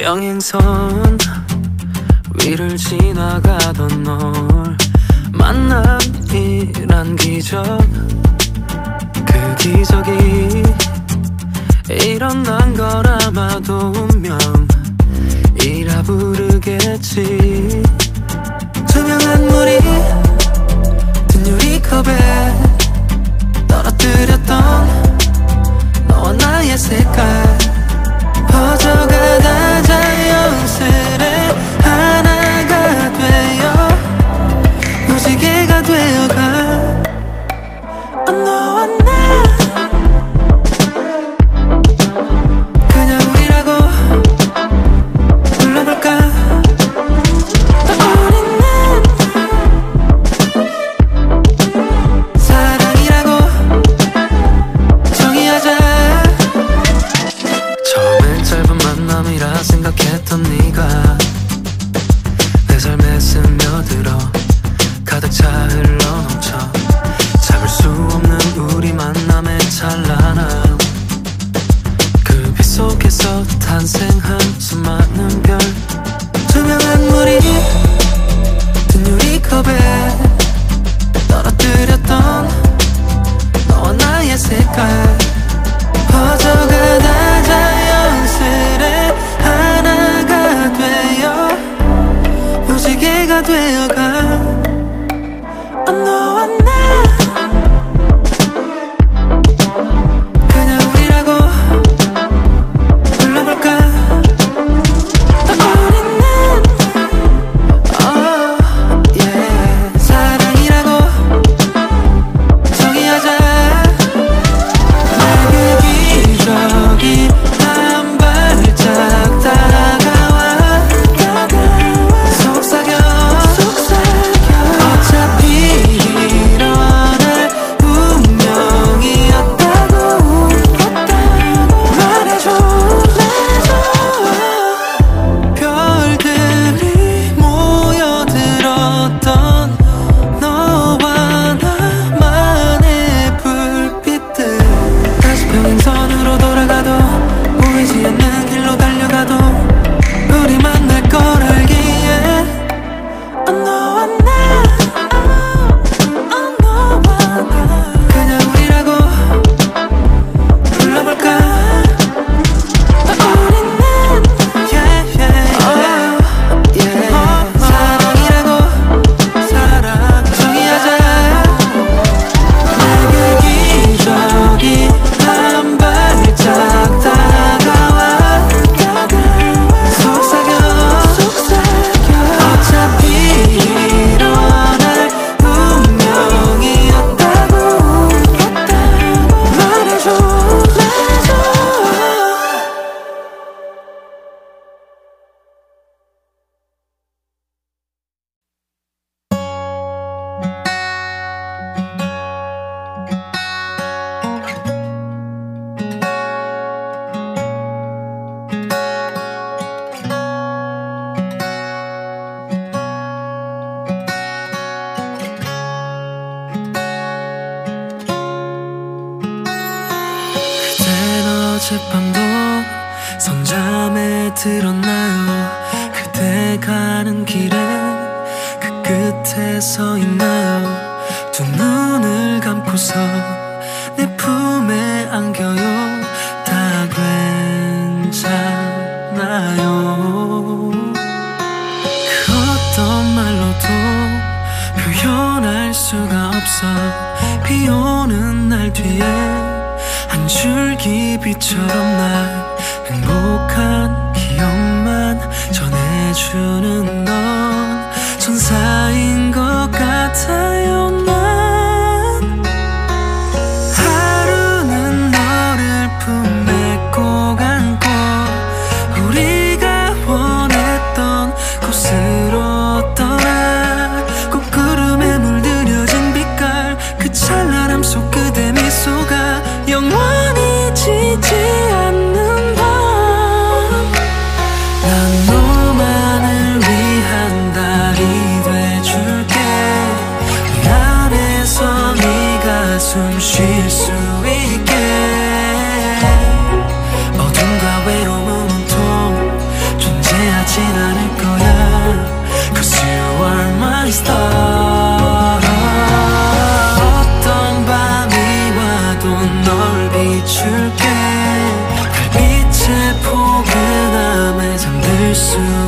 병행선 위를 지나가던 널 만남이란 기적 그 기적이 일어난 걸 아마도 운명이라 부르겠지. 투명한 물이 든 유리컵에 떨어뜨렸던 너와 나의 색깔 어젯밤도 선잠에 들었나요. 그대 가는 길에 그 끝에 서 있나요? 두 눈을 감고서 내 품에 안겨요. 다 괜찮아요. 그 어떤 말로도 표현할 수가 없어. 비오는 날 뒤에 TV처럼 날 행복한 기억만 전해주는 너. soon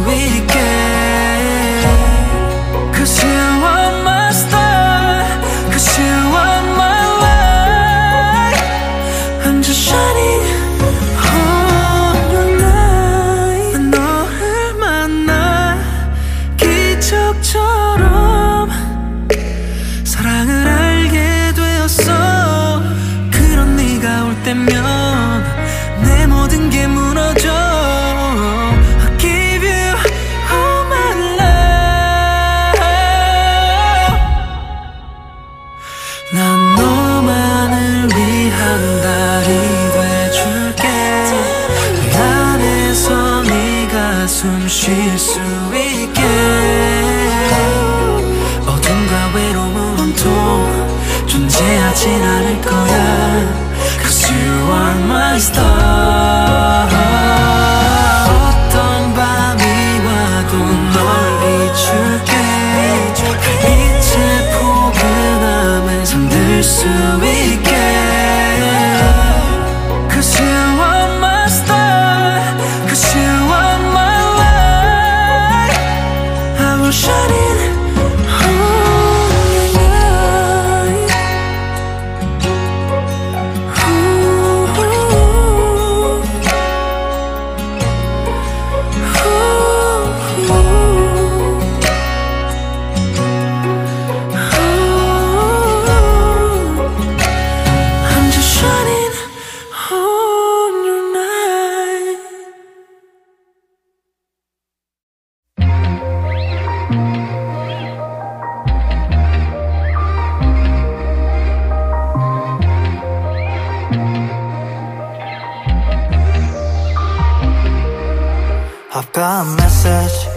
got a message,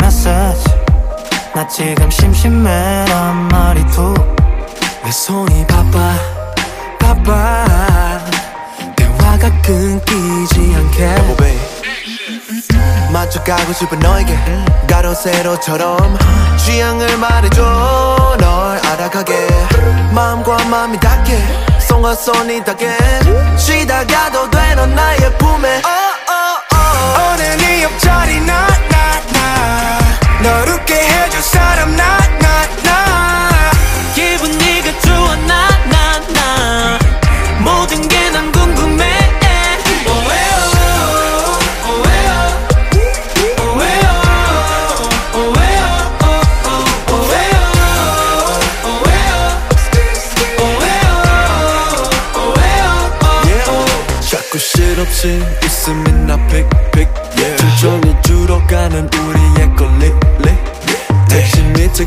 message. 나 지금 심심해 란 말이 툭내 손이 바빠, 바빠. 대화가 끊기지 않게. Oh, 마주가고 싶은 너에게. 가로세로처럼 취향을 말해줘. 널 알아가게. 마음과 마음이 닿게. 손과 손이 닿게. 쉬다가도 되는 나의 품에. 옆자리 나나나. 널 웃게 해줄 사람 나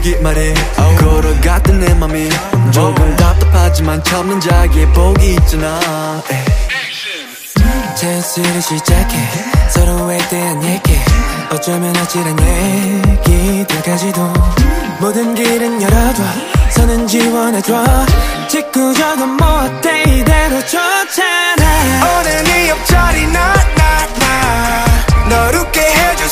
보기만 해. 걸어갔던 내 맘이 조금 답답하지만 참는 자기의 복이 있잖아. 찬스를 시작해. 서로에 대한 얘기. 어쩌면 아찔한 얘기들까지도 모든 길은 열어둬. 서는 지원해줘 직구적은 뭐 어때? 이대로 좋잖아. 오늘 이 옆자리 나나나. 널 웃게 해줘.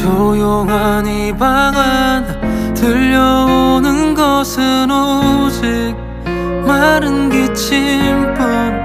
조용한 이 방 안 들려오는 것은 오직 마른 기침뿐.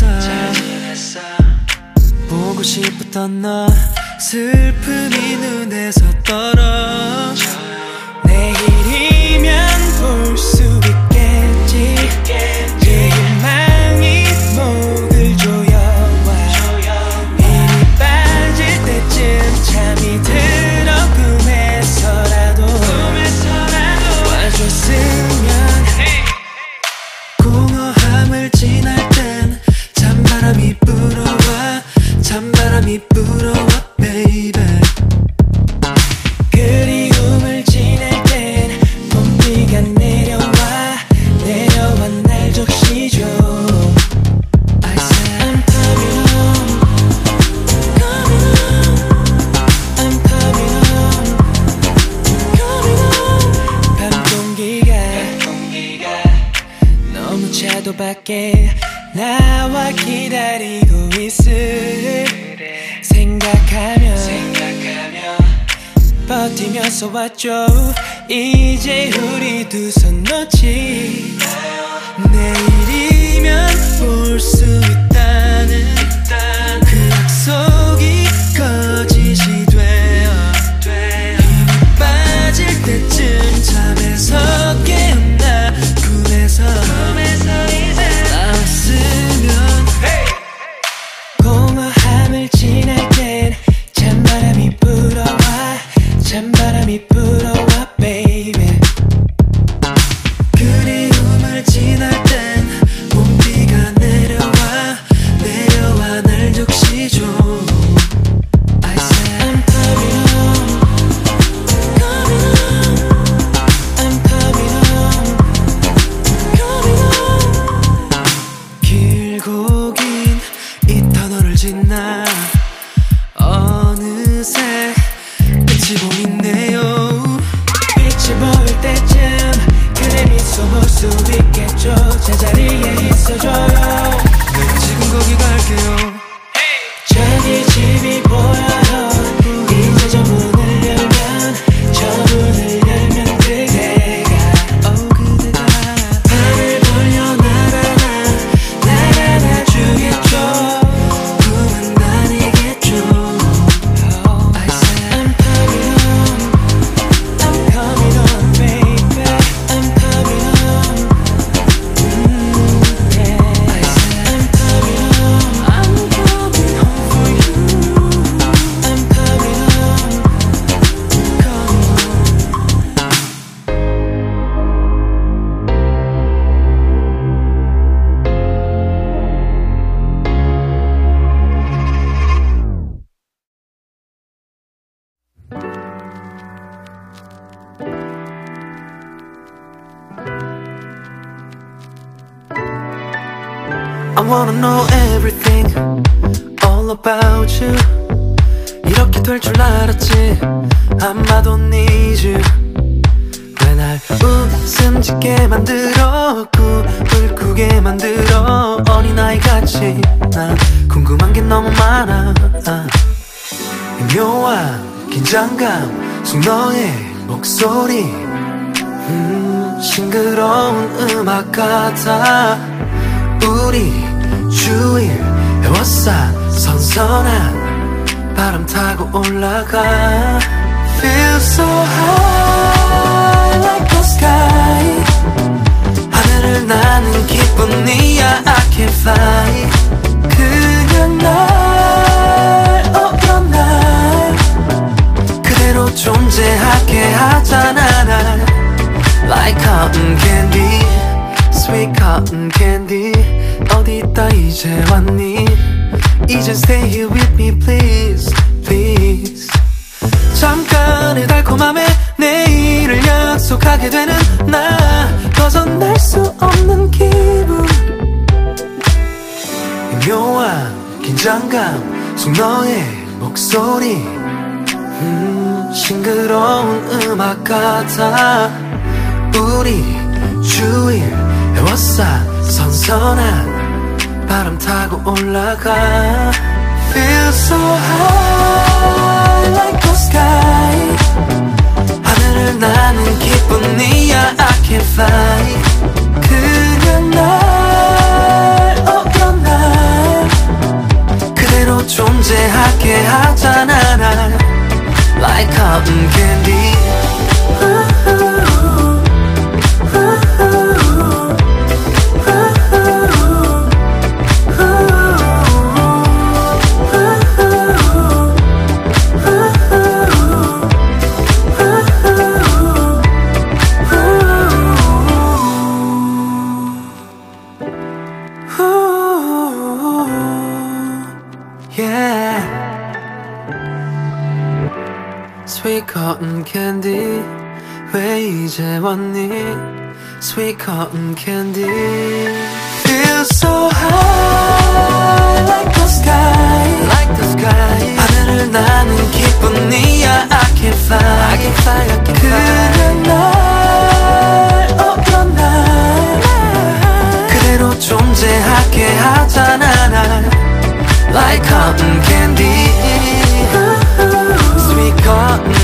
잘했어. 보고 싶었던 나 슬픔이 눈에서 떨어. 벌써 왔죠. 이제 우리 두 손 놓지. 긴장감 속 너의 목소리. 음, 싱그러운 음악 같아. 우리 주위 헤워싼 선선한 바람 타고 올라가. Feel so high like the sky. 하늘을 나는 기분이야 네 I can fly. 그냥 나 존재하게 하잖아 날 Like cotton candy Sweet cotton candy 어디 있다 이제 왔니 이젠 stay here with me please please 잠깐의 달콤함에 내일을 약속하게 되는 나 벗어날 수 없는 기분 묘한 긴장감 속 너의 목소리 음, 싱그러운 음악 같아. 우리 주위를 에워싸 선선한 바람 타고 올라가. Feel so high like the sky. 하늘을 나는 기분이야. I can fly 그냥 날 어떤 날 그대로 존재하게 하잖아 날 Like cotton candy 왜 이제 왔니 Sweet cotton candy Feel so high like the sky like the sky 하늘을 나는 기분이야 I can fly I can fly I can fly 그냥 날 어떤 날 그대로 존재하게 하잖아 날 like cotton candy. Sweet cotton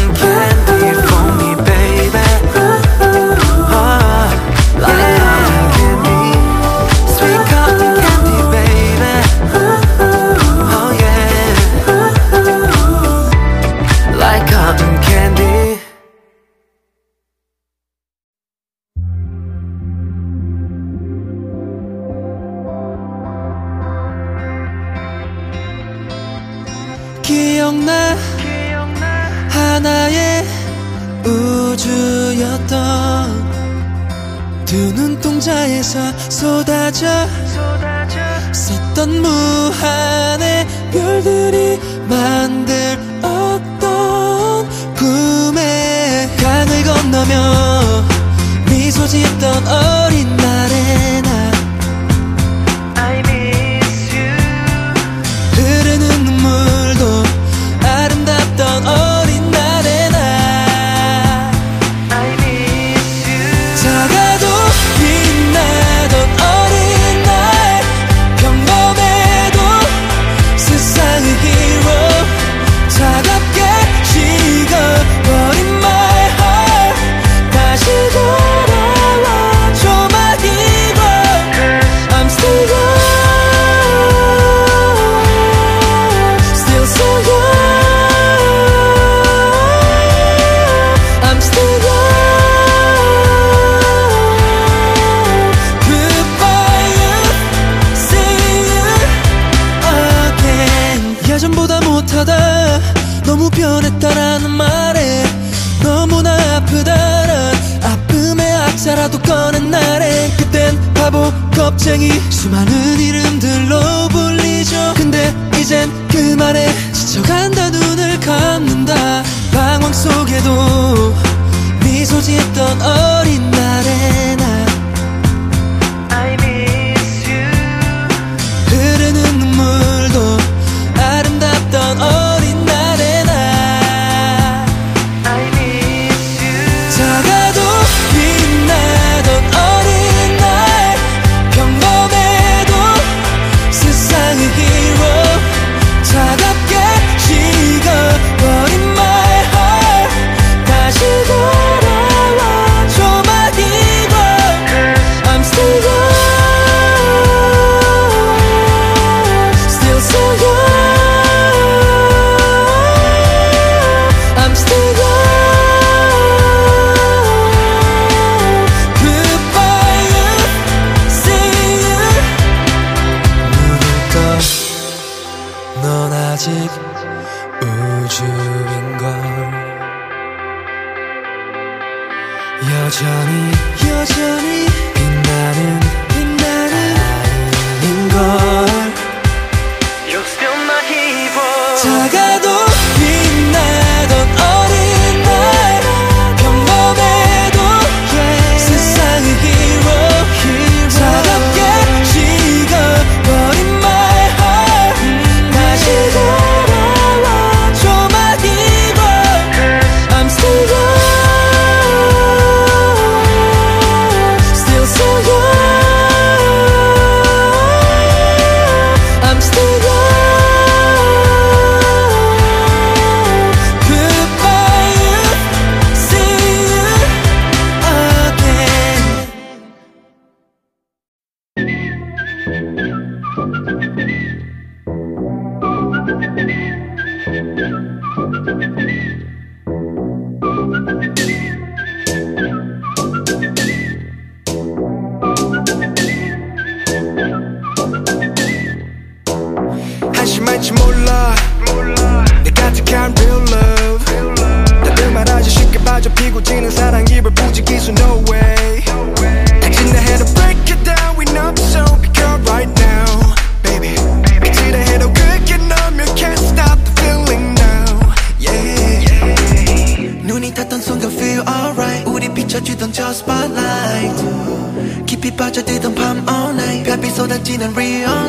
night 별빛 쏟아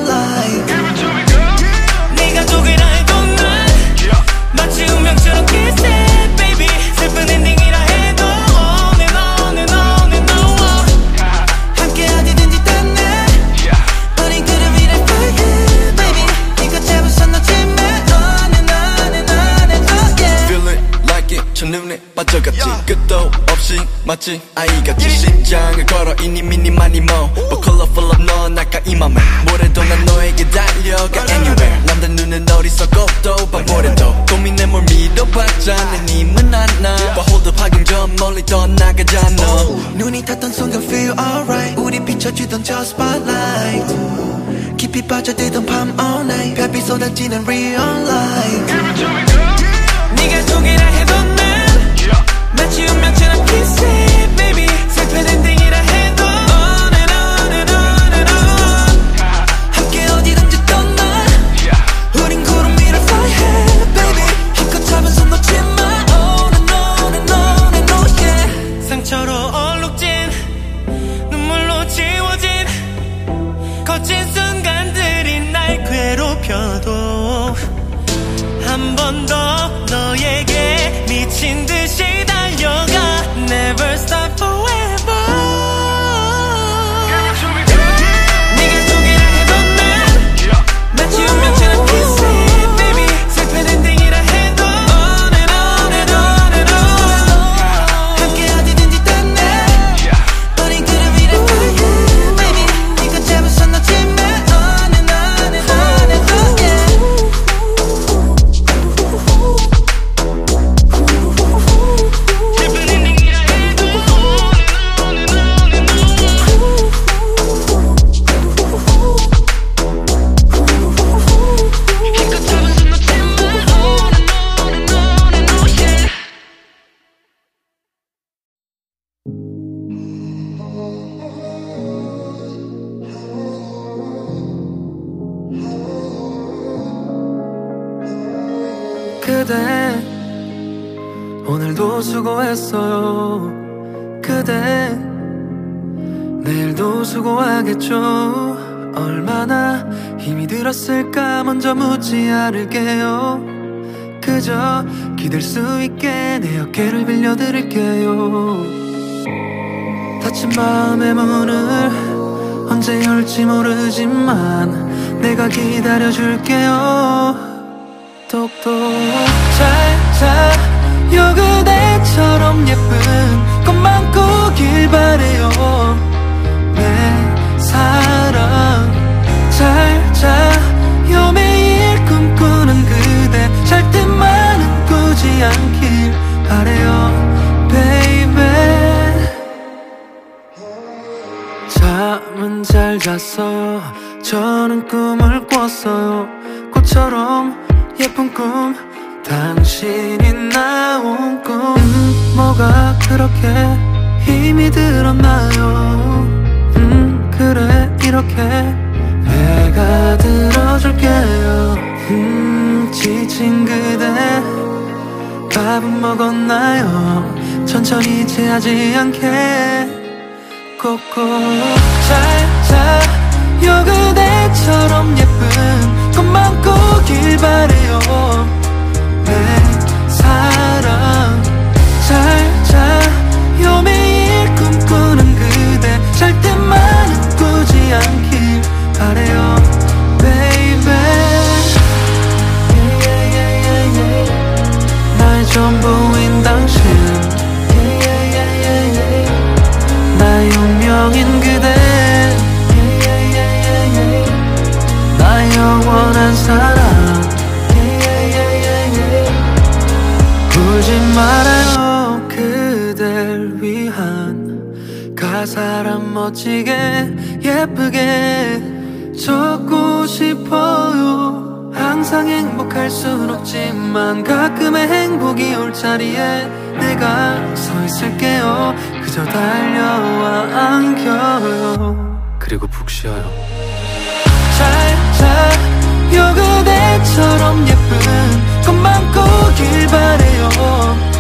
없이 마치 아이같이 심장을 걸어 이니 미니 마니 모 But colorful of 넌 아까 이 맘에. 뭐래도 난 너에게 달려가 anywhere. 남들 눈은 어리석어도 바보래도. 고민에 뭘 믿어봤자 내 님은 안나. But hold up 하긴 전 멀리 떠나가잖아. 눈이 탔던 순간 feel alright. 우리 비춰주던 저 spotlight. 깊이 빠져들던 밤 all night. 별빛 쏟아지는 real life 네가 독이라 해도 난 마치 운명처럼 kiss 묻지 않을게요. 그저 기댈 수 있게 내 어깨를 빌려드릴게요. 닫힌 마음의 문을 언제 열지 모르지만 내가 기다려줄게요. 똑똑 잘 자요 그대처럼 예쁜 것만 꾸길 바래요 않길 바래요 baby. 잠은 잘 잤어요. 저는 꿈을 꿨어요. 꽃처럼 예쁜 꿈 당신이 나온 꿈. 음, 뭐가 그렇게 힘이 들었나요? 음 그래 이렇게 내가 들어줄게요. 음 지친 그대 밥은 먹었나요? 천천히 체하지 않게. 꼭꼭 잘 자요 그대처럼 예쁜 것만 꾸길 바래요. 내 사랑. 잘 자요 매일 꿈꾸는 그대. 잘 때만은 꾸지 않길 전부인 당신. 나의 운명인 그대. 나의 영원한 사랑. 울지 말아요 그댈 위한 가사란 멋지게 예쁘게 적고 싶어요 항상 행복할 순 없지만 가끔의 행복이 올 자리에 내가 서 있을게요. 그저 달려와 안겨요. 그리고 푹 쉬어요. 잘 자요 그대처럼 예쁜 것만 꾸길 바래요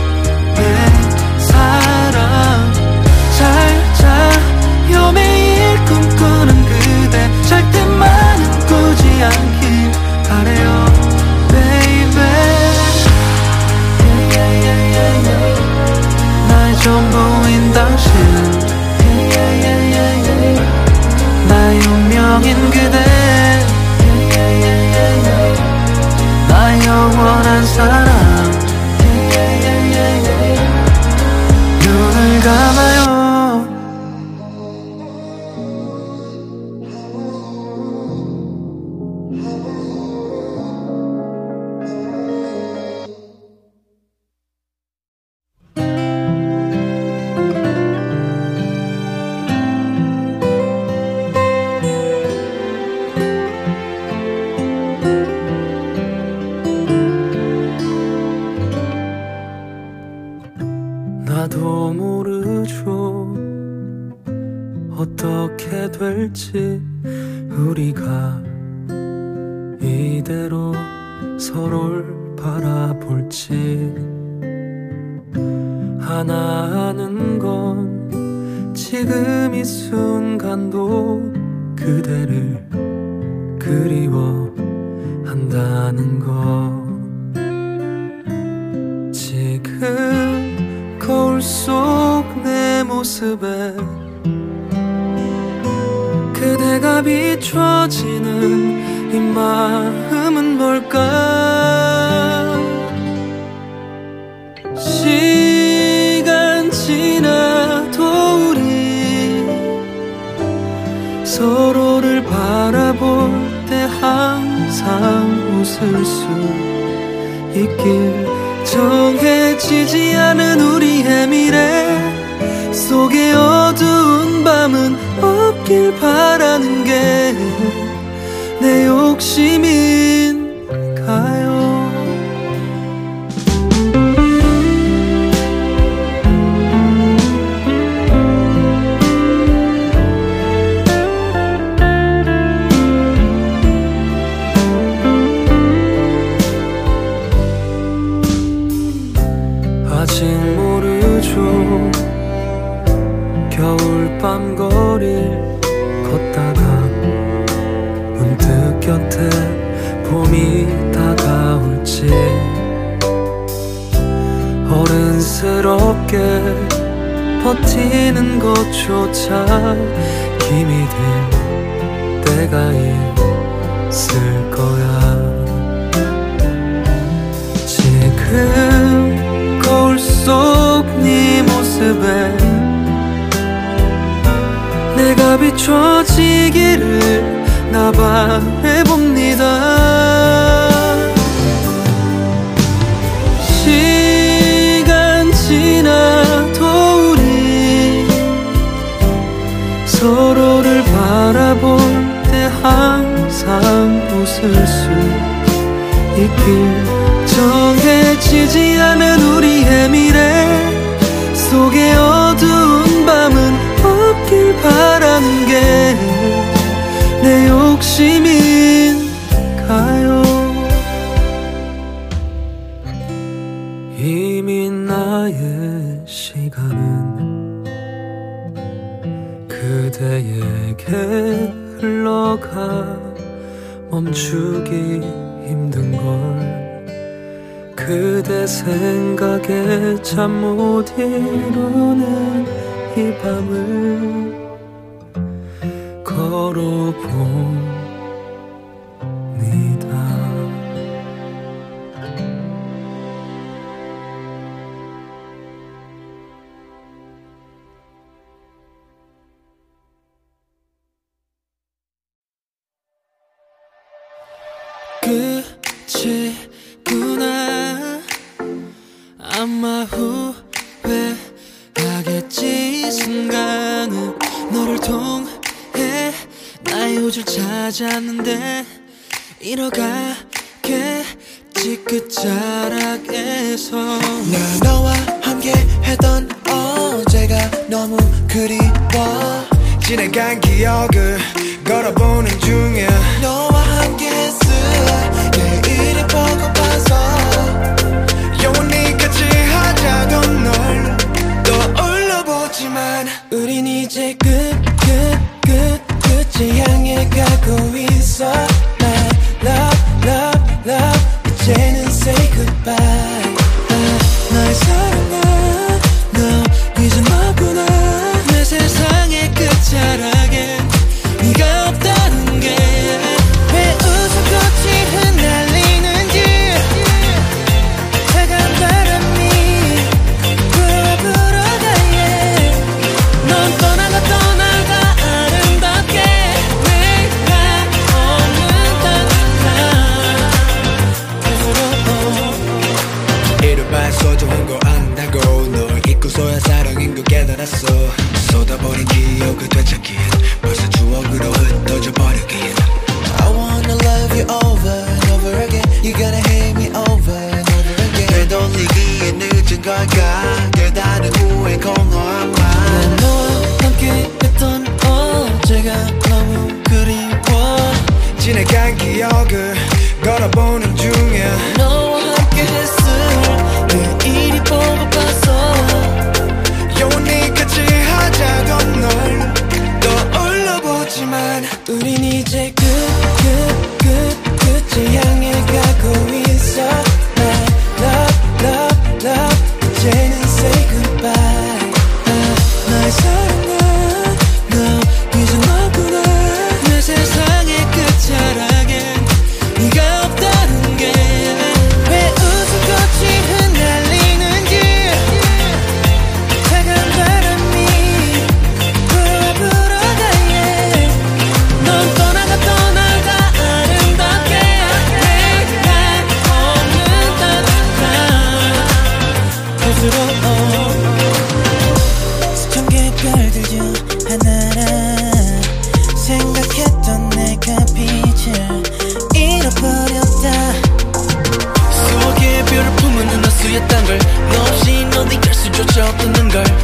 해치지 않은 우리의 미래 속에 어두운 밤은 없길 바라는 게 내 욕심인 지는 것조차 힘이 될 때가 있을 거야. 지금 거울 속 네 모습에 내가 비춰지기를 나 바래봅니다. 정해지지 않은 우리의 미래 속에 어두운 밤은 없길 바란 게내 욕심인가요. 이미 나의 시간은 그대에게 흘러가 멈추기 힘든 걸 그대 생각에 잠 못 이루는 이 밤을 걸어본 Girl.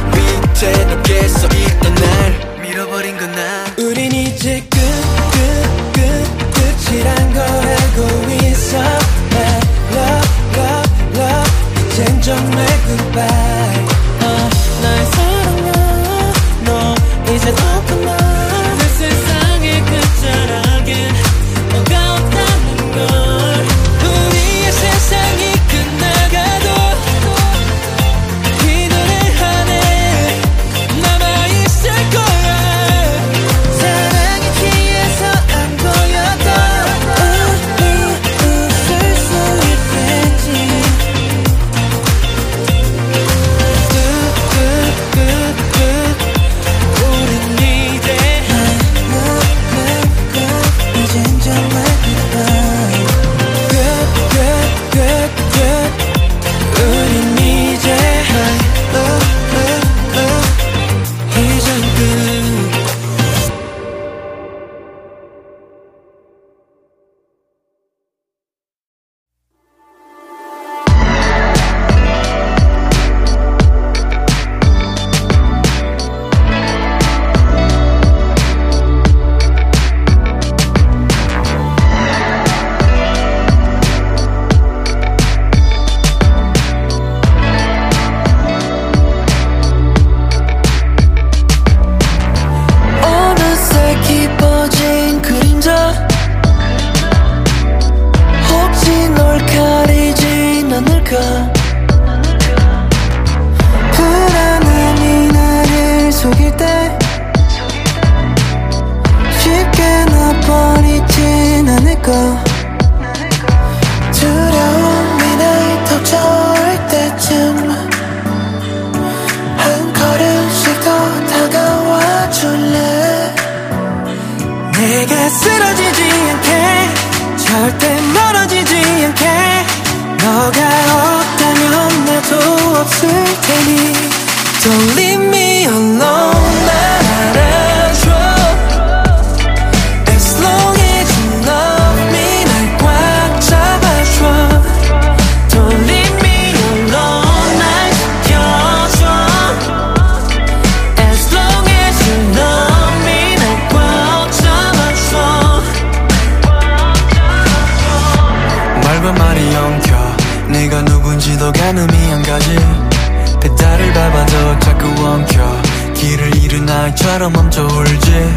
나로 멈춰올지.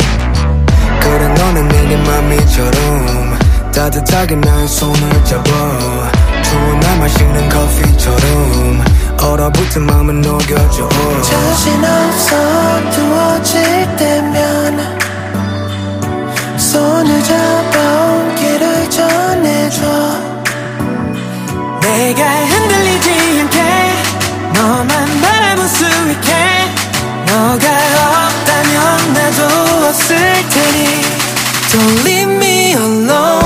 그래 너는 내게 맘이처럼 따뜻하게 나의 손을 잡아. 추운 날 마시는 커피처럼 얼어붙은 마음은 녹여줘. 자신 없어 두어질 때면 손을 잡아 온길을 전해줘. 내가 없을 테니 Don't leave me alone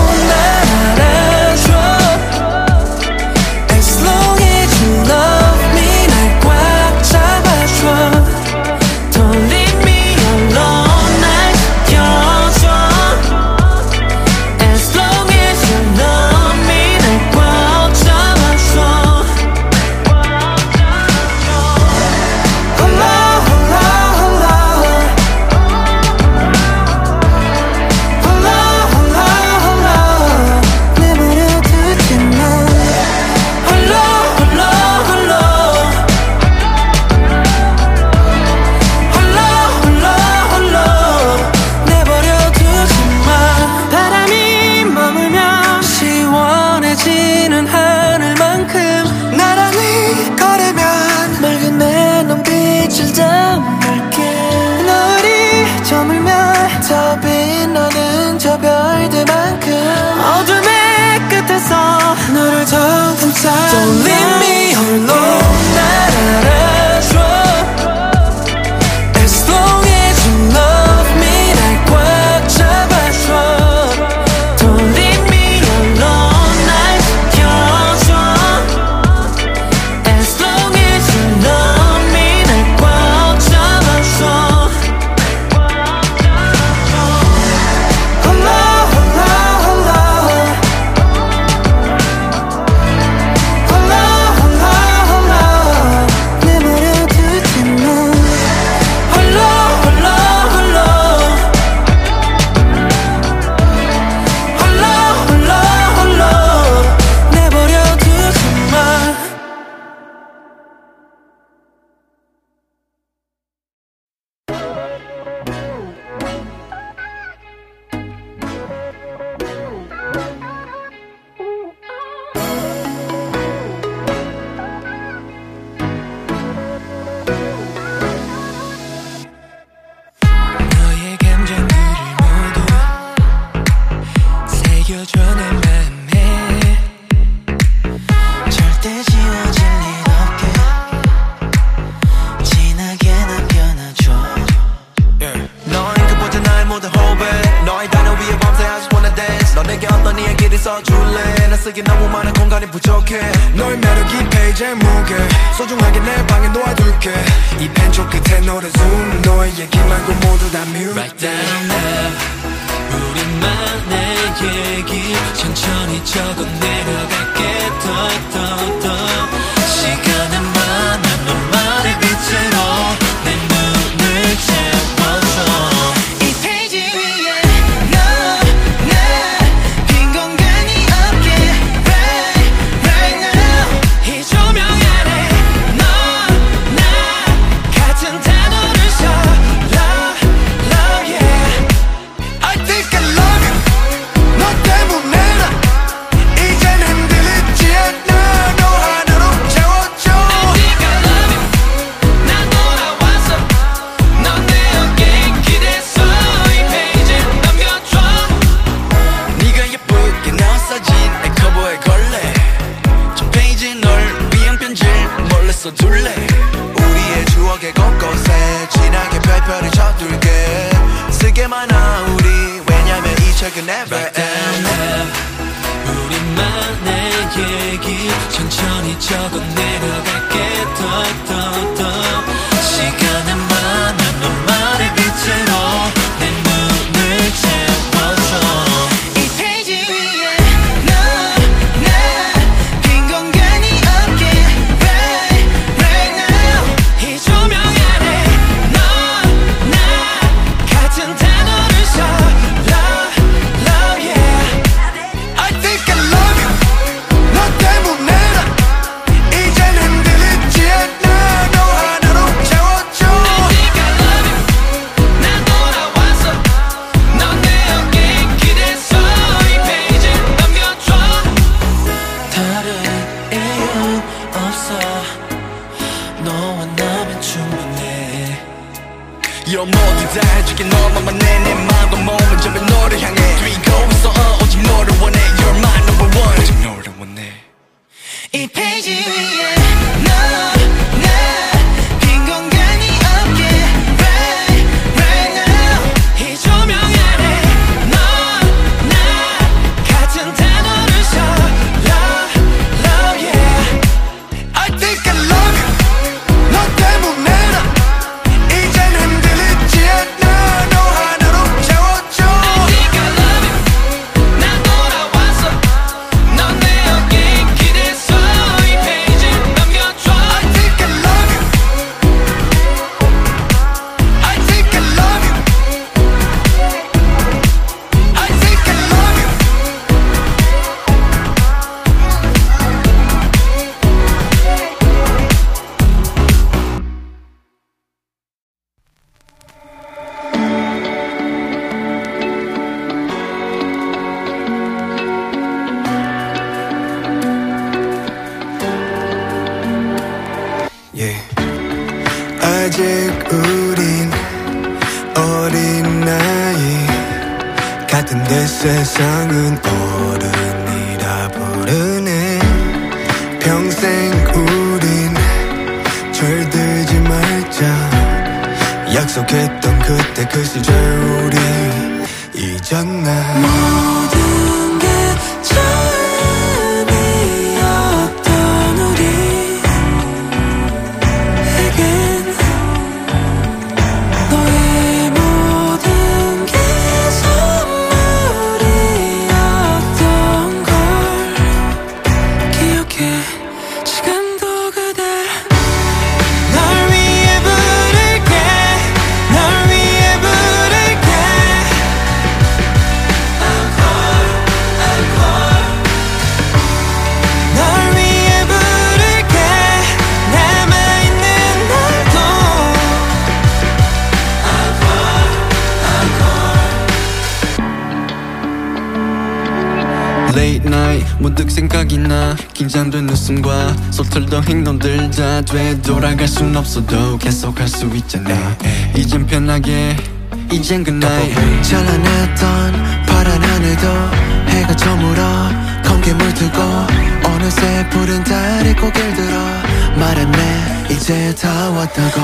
서툴던 행동들 다 되돌아갈 순 없어도 계속할 수 있잖아. 이젠 편하게 이젠 night 찬란했던 파란 하늘도 해가 저물어 검게 물들고 어느새 푸른 달이 고개를 들어 말했네. 이제 다 왔다고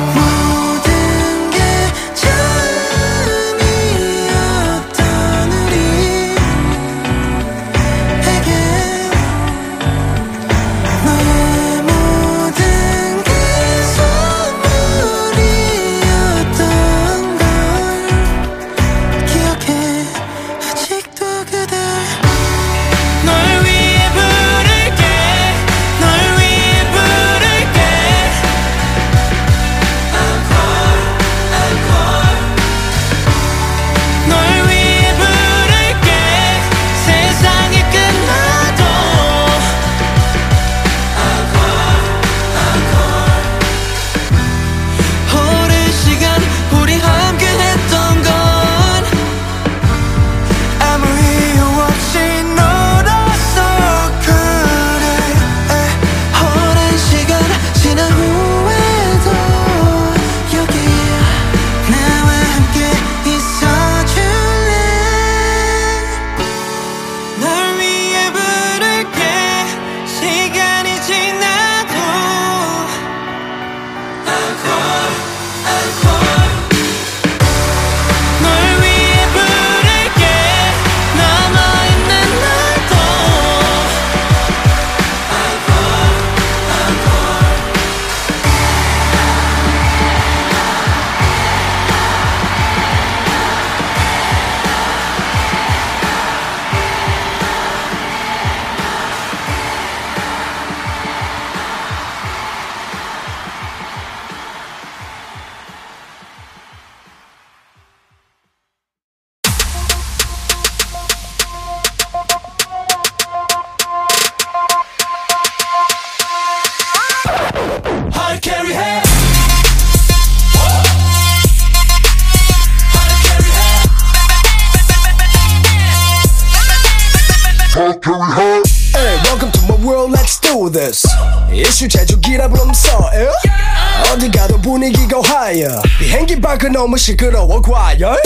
너무 시끄러워 과열.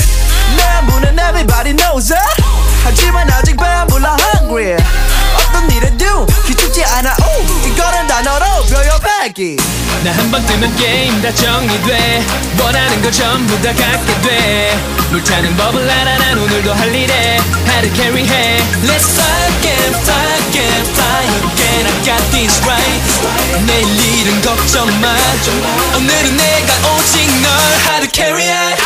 내 문은 everybody knows it. 하지만 아직 배불러 hungry. 어떤 일에도 기죽지 않아. 오 이거는 단어로 표현하기 나 한 번 뜨면 게임 다 정리돼. 원하는 거 전부 다 갖게 돼. 물타는 법을 알아 난 오늘도 할 일에. 하드 캐리해 Let's fly again fly again fly again. I got this right. 내일 일은 걱정 마. 오늘은 내가 오직 널 하드 캐리해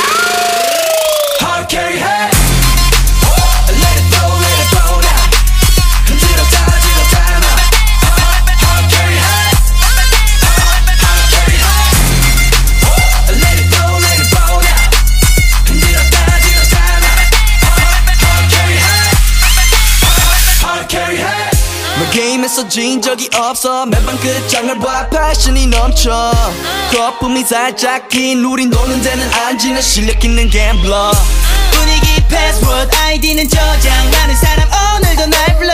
Hard carry해 게임에서 진 적이 없어. 매번 끝장을 봐. passion이 넘쳐. 거품이 살짝 긴 우린 노는 데는 안 지는 실력 있는 gambler 분위기 패스워드 아이디는 저장하는 사람. 오늘도 날 불러.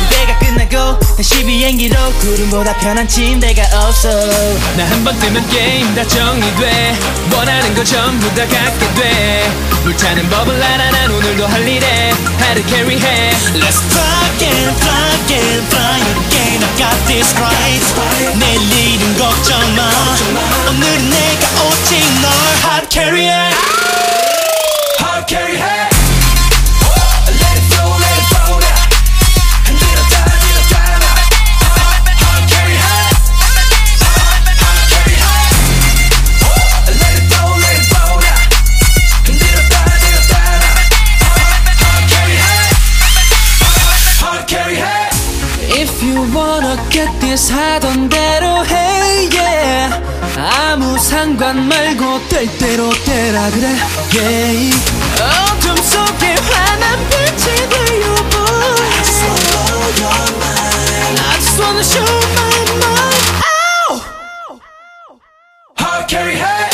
무대가 끝나고 다시 비행기로 구름보다 편한 침대가 없어 나 한 번 뜨면 게임 다 정리돼 원하는 거 전부 다 갖게 돼 물타는 법을 알아 난 오늘도 할 일에 hard carry 해 Let's fly again, fly again, fly again. I got this right. 내일은 걱정 마. 오늘은 내가 오직 널 hard carry 해. hard carry 해 get this 하던 대로 해 yeah 아무 상관 말고 될 대로 되라 그래 yeah 어둠 속에 환한 빛이 되어 boy I just wanna blow your mind I just wanna show my mind Ow! Hard carry hey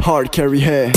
hard carry 해